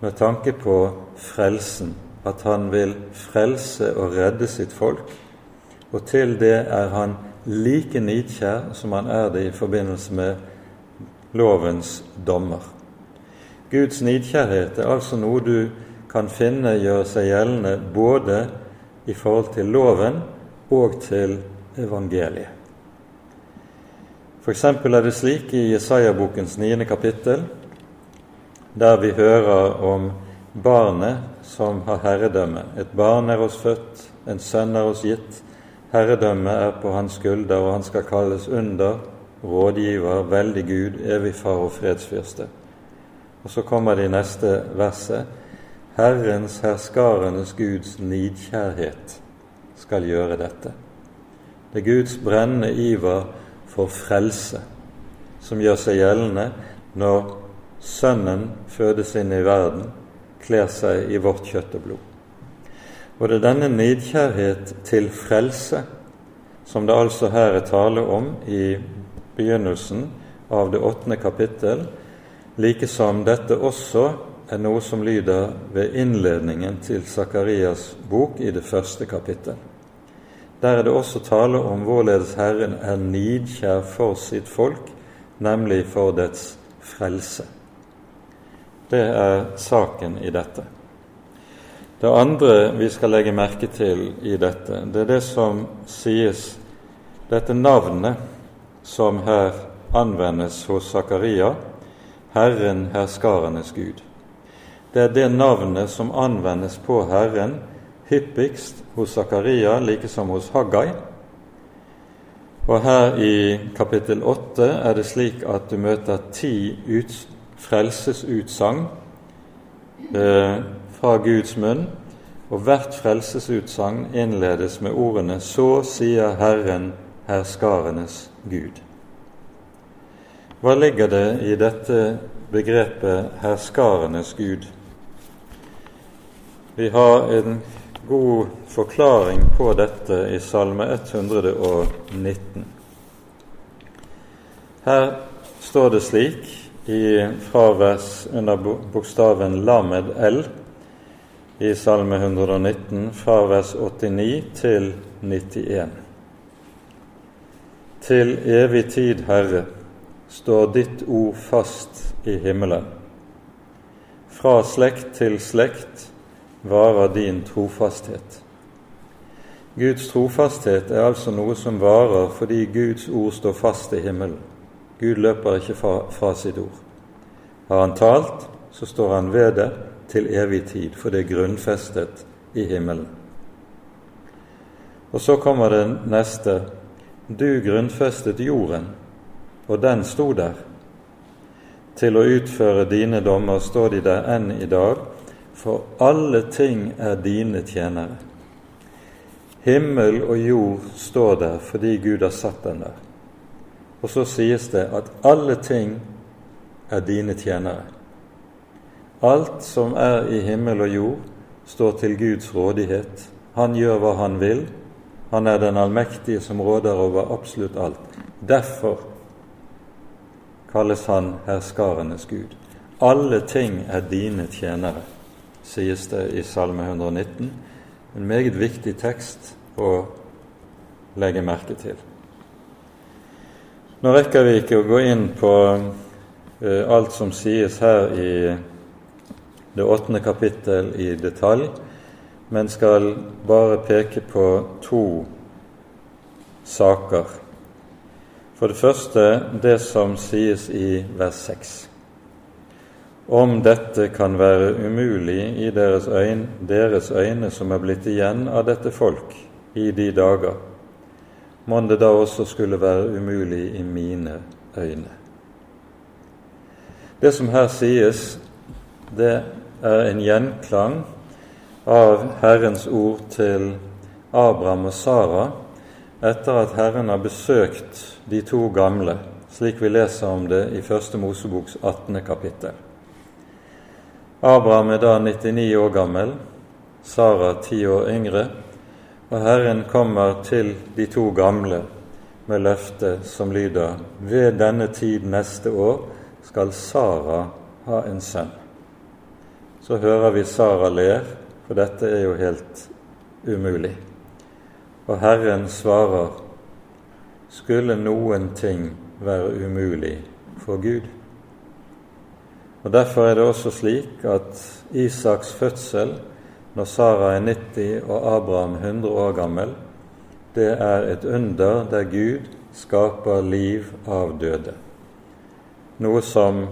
med tanke på frelsen, at han vil frelse og redde sitt folk. Og til det er han like nidkjær som han er det i forbindelse med lovens dommer. Guds nidkjærhet er altså noe du kan finne gjøre seg gjeldende både i forhold til loven og til evangeliet. F.eks. er det slik i Jesaja-bokens niende kapittel, der vi hører om barnet som har herredømme. Et barn er oss født, en sønn er oss gitt. Herredømme er på hans skulder, og han skal kalles under, rådgiver, veldig Gud, evig far og fredsfyrste. Og så kommer det i neste verset. Herrens herskarenes Guds nidkjærhet skal gjøre dette. Det er Guds brennende iver for frelse som gjør seg gjeldende når Sønnen fødes inn i verden, kler seg i vårt kjøtt og blod. Og det er denne nidkjærhet til frelse som det altså her er tale om i begynnelsen av det åttende kapittel, like som dette også er noe som lyder ved innledningen til Sakarias bok i det første kapittel. Der er det også tale om hvorledes Herren er nidkjær for sitt folk, nemlig for dets frelse. Det er saken i dette. Det andre vi skal legge merke til i dette, det er det som sies Dette navnet som her anvendes hos Zakaria, Herren herskarenes Gud. Det er det navnet som anvendes på Herren hyppigst hos Zakaria, like som hos Haggai. Og her i kapittel 8 er det slik at du møter ti frelsesutsagn eh, fra Guds munn, og hvert frelsesutsagn innledes med ordene 'Så sier Herren, herskarenes Gud'. Hva ligger det i dette begrepet 'herskarenes Gud'? Vi har en god forklaring på dette i Salme 119. Her står det slik i fravers under bokstaven Lamed L i Salme 119, fravers 89 til 91. Til evig tid, Herre, står ditt ord fast i himmelen. Fra slekt til slekt varer din trofasthet. Guds trofasthet er altså noe som varer fordi Guds ord står fast i himmelen. Gud løper ikke fra, fra sitt ord. Har han talt, så står han ved det til evig tid, for det er grunnfestet i himmelen. Og så kommer det neste. Du grunnfestet jorden, og den sto der. Til å utføre dine dommer står de der enn i dag, for alle ting er dine tjenere. Himmel og jord står der fordi Gud har satt den der. Og så sies det at alle ting er dine tjenere. Alt som er i himmel og jord, står til Guds rådighet. Han gjør hva han vil. Han er den allmektige som råder over absolutt alt. Derfor kalles han herskarenes Gud. Alle ting er dine tjenere sies det i Salme 119. En meget viktig tekst å legge merke til. Nå rekker vi ikke å gå inn på uh, alt som sies her i det åttende kapittel i detalj, men skal bare peke på to saker. For det første det som sies i vers 6 om dette kan være umulig i deres øyne, deres øyne som er blitt igjen av dette folk i de dager, mon det da også skulle være umulig i mine øyne. Det som her sies, det er en gjenklang av Herrens ord til Abraham og Sara etter at Herren har besøkt de to gamle, slik vi leser om det i Første Moseboks 18. kapittel. Abraham er da 99 år gammel, Sara ti år yngre, og Herren kommer til de to gamle med løftet som lyder Ved denne tid neste år skal Sara ha en sønn. Så hører vi Sara ler, for dette er jo helt umulig. Og Herren svarer skulle noen ting være umulig for Gud. Og Derfor er det også slik at Isaks fødsel, når Sara er 90 og Abraham 100 år gammel, det er et under der Gud skaper liv av døde. Noe som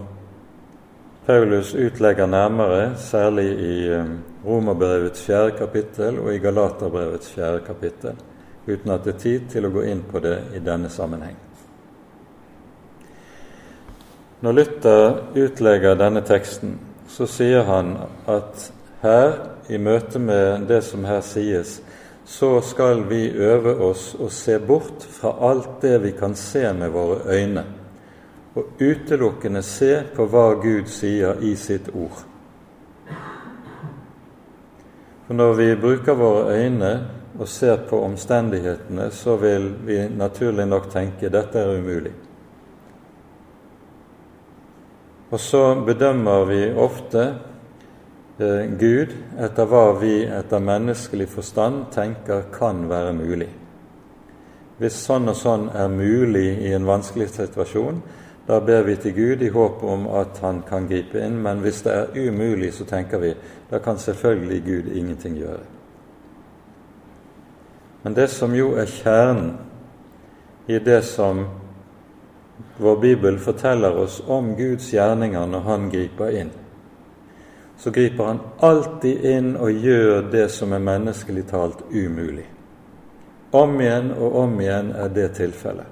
Paulus utlegger nærmere, særlig i eh, Romerbrevets fjerde kapittel og i Galaterbrevets fjerde kapittel, uten at det er tid til å gå inn på det i denne sammenheng. Når Luther utlegger denne teksten, så sier han at her, i møte med det som her sies, så skal vi øve oss å se bort fra alt det vi kan se med våre øyne, og utelukkende se på hva Gud sier i sitt ord. For Når vi bruker våre øyne og ser på omstendighetene, så vil vi naturlig nok tenke dette er umulig. Og så bedømmer vi ofte Gud etter hva vi etter menneskelig forstand tenker kan være mulig. Hvis sånn og sånn er mulig i en vanskelig situasjon, da ber vi til Gud i håp om at Han kan gripe inn. Men hvis det er umulig, så tenker vi da kan selvfølgelig Gud ingenting gjøre. Men det som jo er kjernen i det som vår Bibel forteller oss om Guds gjerninger når Han griper inn, så griper han alltid inn og gjør det som er menneskelig talt umulig. Om igjen og om igjen er det tilfellet.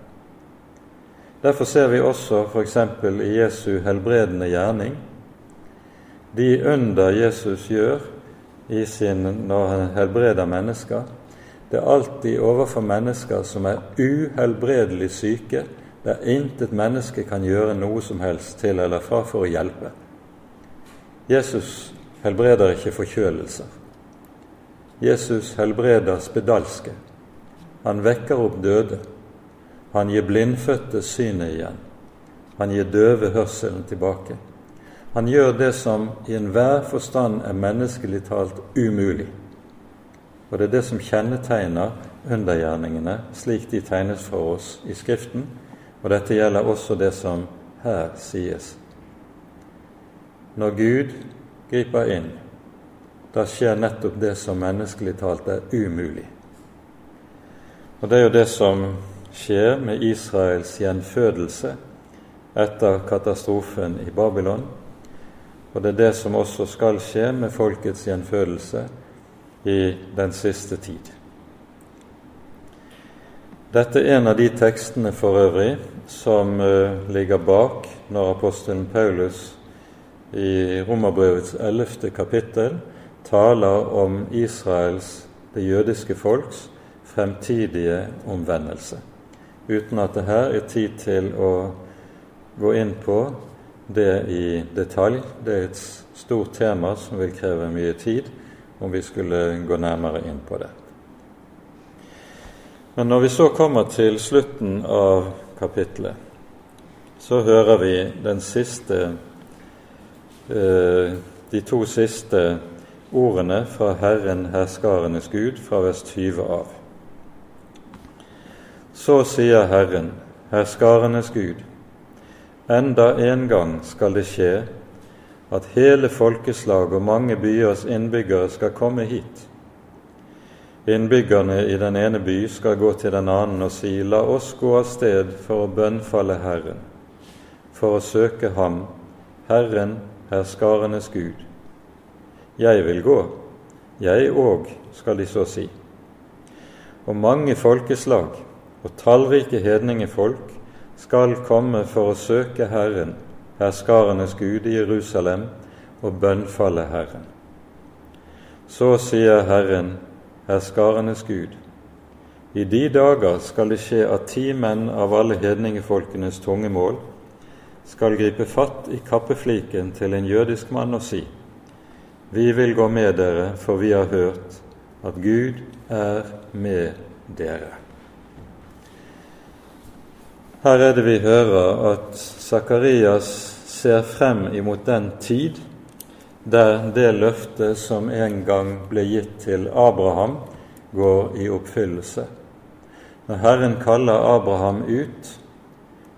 Derfor ser vi også f.eks. i Jesu helbredende gjerning de under Jesus gjør sin, når han helbreder mennesker, det er alltid overfor mennesker som er uhelbredelig syke, der intet menneske kan gjøre noe som helst til eller fra for å hjelpe. Jesus helbreder ikke forkjølelser. Jesus helbreder spedalske. Han vekker opp døde. Han gir blindfødte synet igjen. Han gir døve hørselen tilbake. Han gjør det som i enhver forstand er menneskelig talt umulig. Og det er det som kjennetegner undergjerningene slik de tegnes for oss i Skriften, og dette gjelder også det som her sies når Gud griper inn, da skjer nettopp det som menneskelig talt er umulig. Og Det er jo det som skjer med Israels gjenfødelse etter katastrofen i Babylon. Og det er det som også skal skje med folkets gjenfødelse i den siste tid. Dette er en av de tekstene for øvrig som uh, ligger bak når apostelen Paulus i Romerbrevets ellevte kapittel taler om Israels, det jødiske folks, fremtidige omvendelse. Uten at det her er tid til å gå inn på det i detalj. Det er et stort tema som vil kreve mye tid om vi skulle gå nærmere inn på det. Men når vi så kommer til slutten av kapittelet, så hører vi den siste de to siste ordene fra Herren herskarenes Gud fra vers 20 av. Så sier Herren, herskarenes Gud, enda en gang skal det skje at hele folkeslag og mange byers innbyggere skal komme hit. Innbyggerne i den ene by skal gå til den annen og si, la oss gå av sted for å bønnfalle Herren, for å søke Ham, Herren herskarenes Gud. Jeg vil gå, jeg òg, skal de så si. Og mange folkeslag og tallrike hedningefolk skal komme for å søke Herren, herskarenes Gud i Jerusalem, og bønnfalle Herren. Så sier Herren, herskarenes Gud, i de dager skal det skje at ti menn av alle hedningefolkenes tunge mål skal gripe fatt i kappefliken til en jødisk mann og si:" Vi vil gå med dere, for vi har hørt at Gud er med dere. Her er det vi hører at Sakarias ser frem imot den tid der det løftet som en gang ble gitt til Abraham, går i oppfyllelse. Når Herren kaller Abraham ut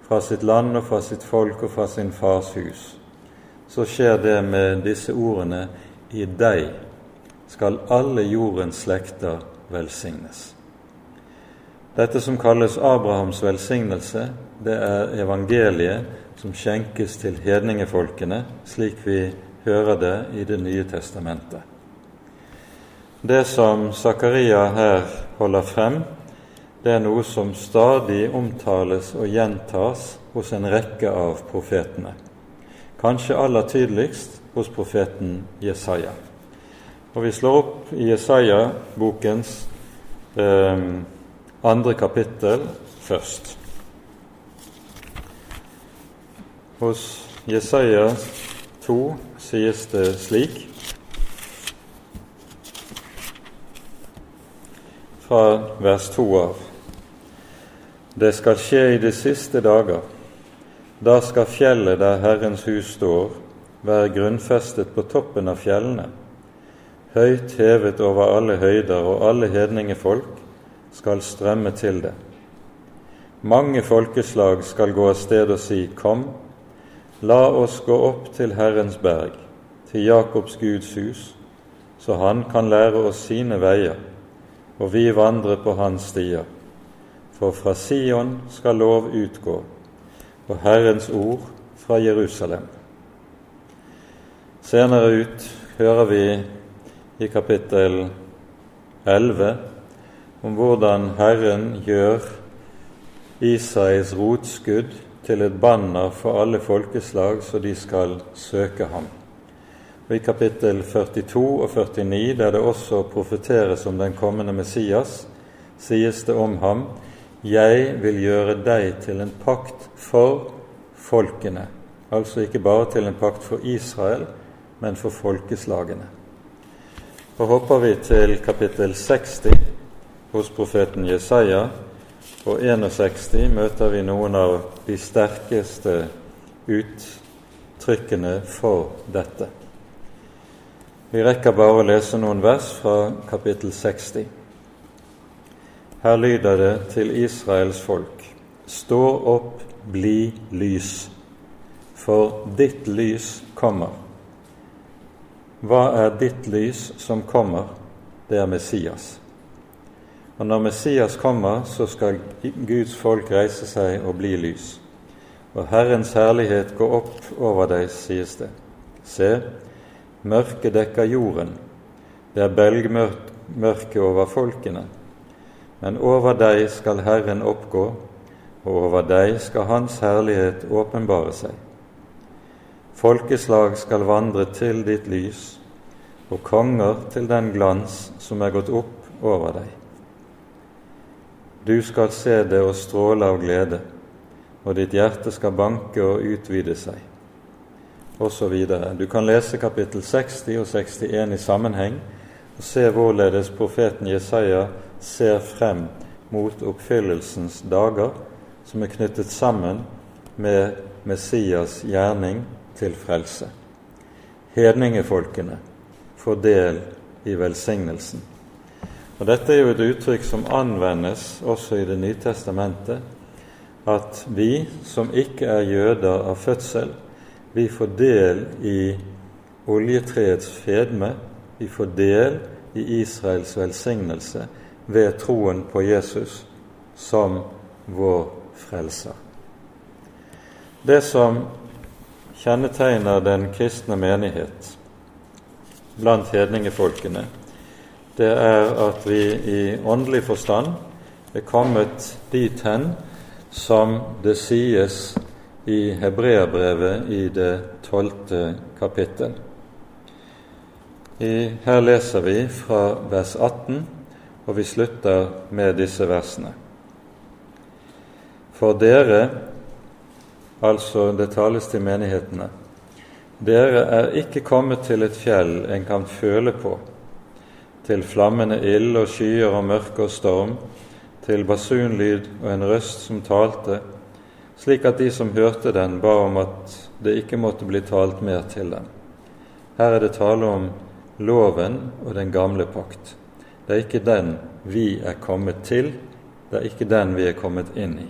fra sitt land og fra sitt folk og fra sin fars hus, så skjer det med disse ordene i deg skal alle jordens slekter velsignes. Dette som kalles Abrahams velsignelse, det er evangeliet som skjenkes til hedningefolkene, slik vi hører det i Det nye testamentet. Det som Zakaria her holder frem, det er noe som stadig omtales og gjentas hos en rekke av profetene. Kanskje aller tydeligst hos profeten Jesaja. Og Vi slår opp i Jesaja-bokens eh, andre kapittel først. Hos Jesaja 2 sies det slik fra vers 2 av. Det skal skje i de siste dager. Da skal fjellet der Herrens hus står, være grunnfestet på toppen av fjellene høyt hevet over alle høyder, og alle hedningefolk skal strømme til det. Mange folkeslag skal gå av sted og si, Kom, la oss gå opp til Herrens berg, til Jakobs Guds hus, så han kan lære oss sine veier, og vi vandre på hans stier. For fra Sion skal lov utgå, og Herrens ord fra Jerusalem. Senere ut hører vi i kapittel 11 om hvordan Herren gjør Isais rotskudd til et banner for alle folkeslag, så de skal søke ham. Og I kapittel 42 og 49, der det også profeteres om den kommende Messias, sies det om ham jeg vil gjøre deg til en pakt for folkene. Altså ikke bare til en pakt for Israel, men for folkeslagene. Og hopper vi til kapittel 60 hos profeten Jesaja, og 61 møter vi noen av de sterkeste uttrykkene for dette. Vi rekker bare å lese noen vers fra kapittel 60. Her lyder det til Israels folk.: Stå opp, bli lys, for ditt lys kommer hva er ditt lys som kommer? Det er Messias. Og når Messias kommer, så skal Guds folk reise seg og bli lys. Og Herrens herlighet går opp over deg, sies det. Se, mørket dekker jorden, det er belgmørke over folkene. Men over deg skal Herren oppgå, og over deg skal Hans herlighet åpenbare seg. Folkeslag skal vandre til ditt lys, og konger til den glans som er gått opp over deg. Du skal se det og stråle av glede, og ditt hjerte skal banke og utvide seg, Og så videre. Du kan lese kapittel 60 og 61 i sammenheng og se hvorledes profeten Jesaja ser frem mot oppfyllelsens dager, som er knyttet sammen med Messias gjerning til frelse. Hedningefolkene får del i velsignelsen. Og Dette er jo et uttrykk som anvendes også i Det nye testamentet, at vi som ikke er jøder av fødsel, vi får del i oljetreets fedme, vi får del i Israels velsignelse ved troen på Jesus som vår frelser. Det som kjennetegner den kristne menighet blant hedningefolkene, det er at vi i åndelig forstand er kommet dit hen som det sies i Hebreabrevet i det tolvte kapittel. Her leser vi fra vers 18, og vi slutter med disse versene. For dere altså det tales til menighetene. Dere er ikke kommet til et fjell en kan føle på, til flammende ild og skyer og mørke og storm, til basunlyd og en røst som talte, slik at de som hørte den, ba om at det ikke måtte bli talt mer til dem. Her er det tale om loven og den gamle pakt. Det er ikke den vi er kommet til, Det er ikke den vi er kommet inn i.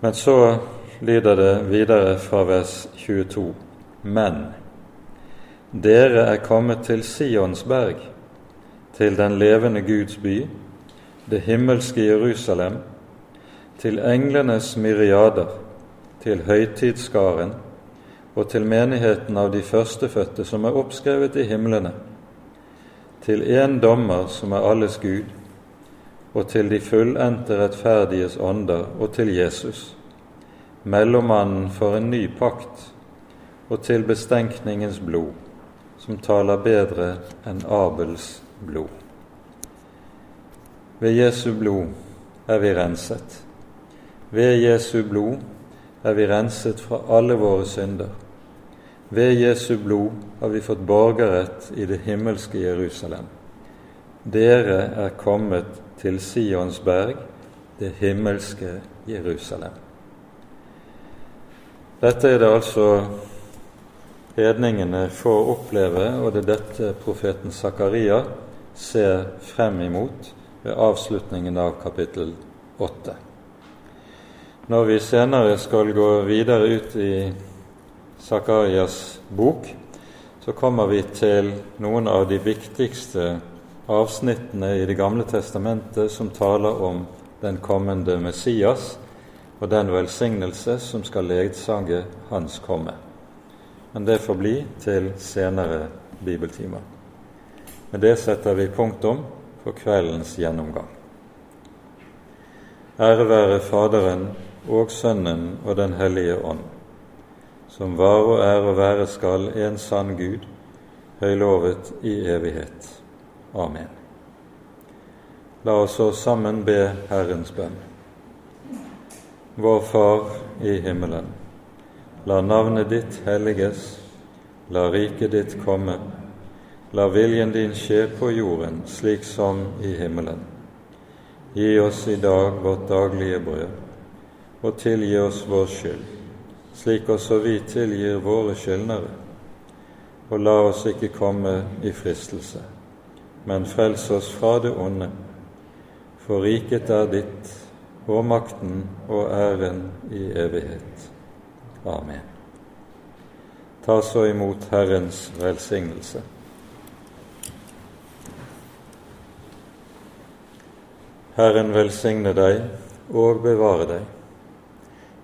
Men så lyder det videre fra vers 22.: Men dere er kommet til Sions berg, til den levende Guds by, det himmelske Jerusalem, til englenes myriader, til høytidsskaren og til menigheten av de førstefødte som er oppskrevet i himlene, til én dommer som er alles Gud, og til de fullendte rettferdiges ånder og til Jesus, mellommannen for en ny pakt, og til bestenkningens blod, som taler bedre enn Abels blod. Ved Jesu blod er vi renset. Ved Jesu blod er vi renset fra alle våre synder. Ved Jesu blod har vi fått borgerrett i det himmelske Jerusalem. Dere er kommet til Sions berg, det himmelske Jerusalem. Dette er det altså hedningene får oppleve, og det er dette profeten Zakaria ser frem imot ved avslutningen av kapittel 8. Når vi senere skal gå videre ut i Zakarias bok, så kommer vi til noen av de viktigste avsnittene i Det gamle testamentet som taler om den kommende Messias og den velsignelse som skal ledsage hans komme men det får bli til senere bibeltimer. Med det setter vi punktum for kveldens gjennomgang. Ære være Faderen og Sønnen og Den hellige ånd, som var og er og være skal en sann Gud, høylovet i evighet. Amen. La oss så sammen be Herrens bønn. Vår Far i himmelen. La navnet ditt helliges, la riket ditt komme. La viljen din skje på jorden slik som i himmelen. Gi oss i dag vårt daglige brød, og tilgi oss vår skyld, slik også vi tilgir våre skyldnere. Og la oss ikke komme i fristelse, men frels oss fra det onde. For riket er ditt, og makten og æren i evighet. Amen. Ta så imot Herrens velsignelse. Herren velsigne deg og bevare deg.